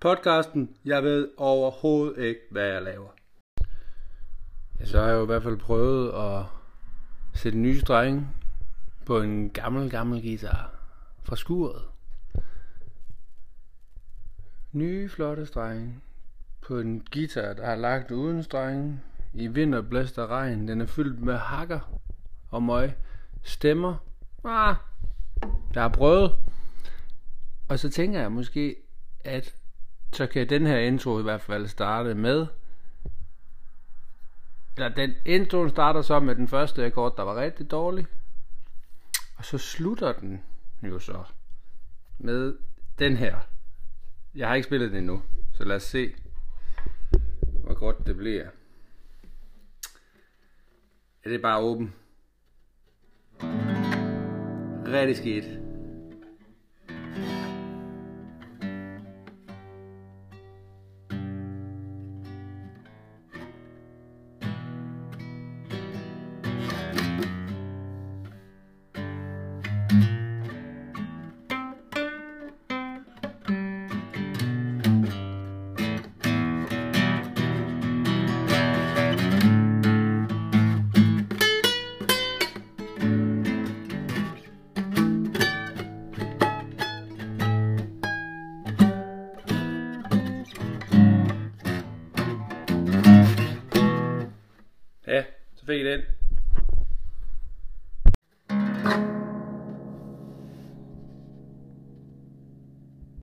Podcasten, jeg ved overhovedet ikke, hvad jeg laver. Ja, så har jeg jo i hvert fald prøvet at sætte en ny streng på en gammel, gammel guitar fra skuret. Nye, flotte strenge på en guitar, der har lagt uden strenge i vinter, blæst og regn. Den er fyldt med hakker og møg. Stemmer. Ah, der er prøvet. Og så tænker jeg måske, at så kan den her intro i hvert fald starte med eller den introen starter så med den første akkord, der var rigtig dårlig. Og så slutter den jo så med den her. Jeg har ikke spillet den endnu, så lad os se, hvor godt det bliver. Ja, det er bare åben. Rigtig skidt. Beat it.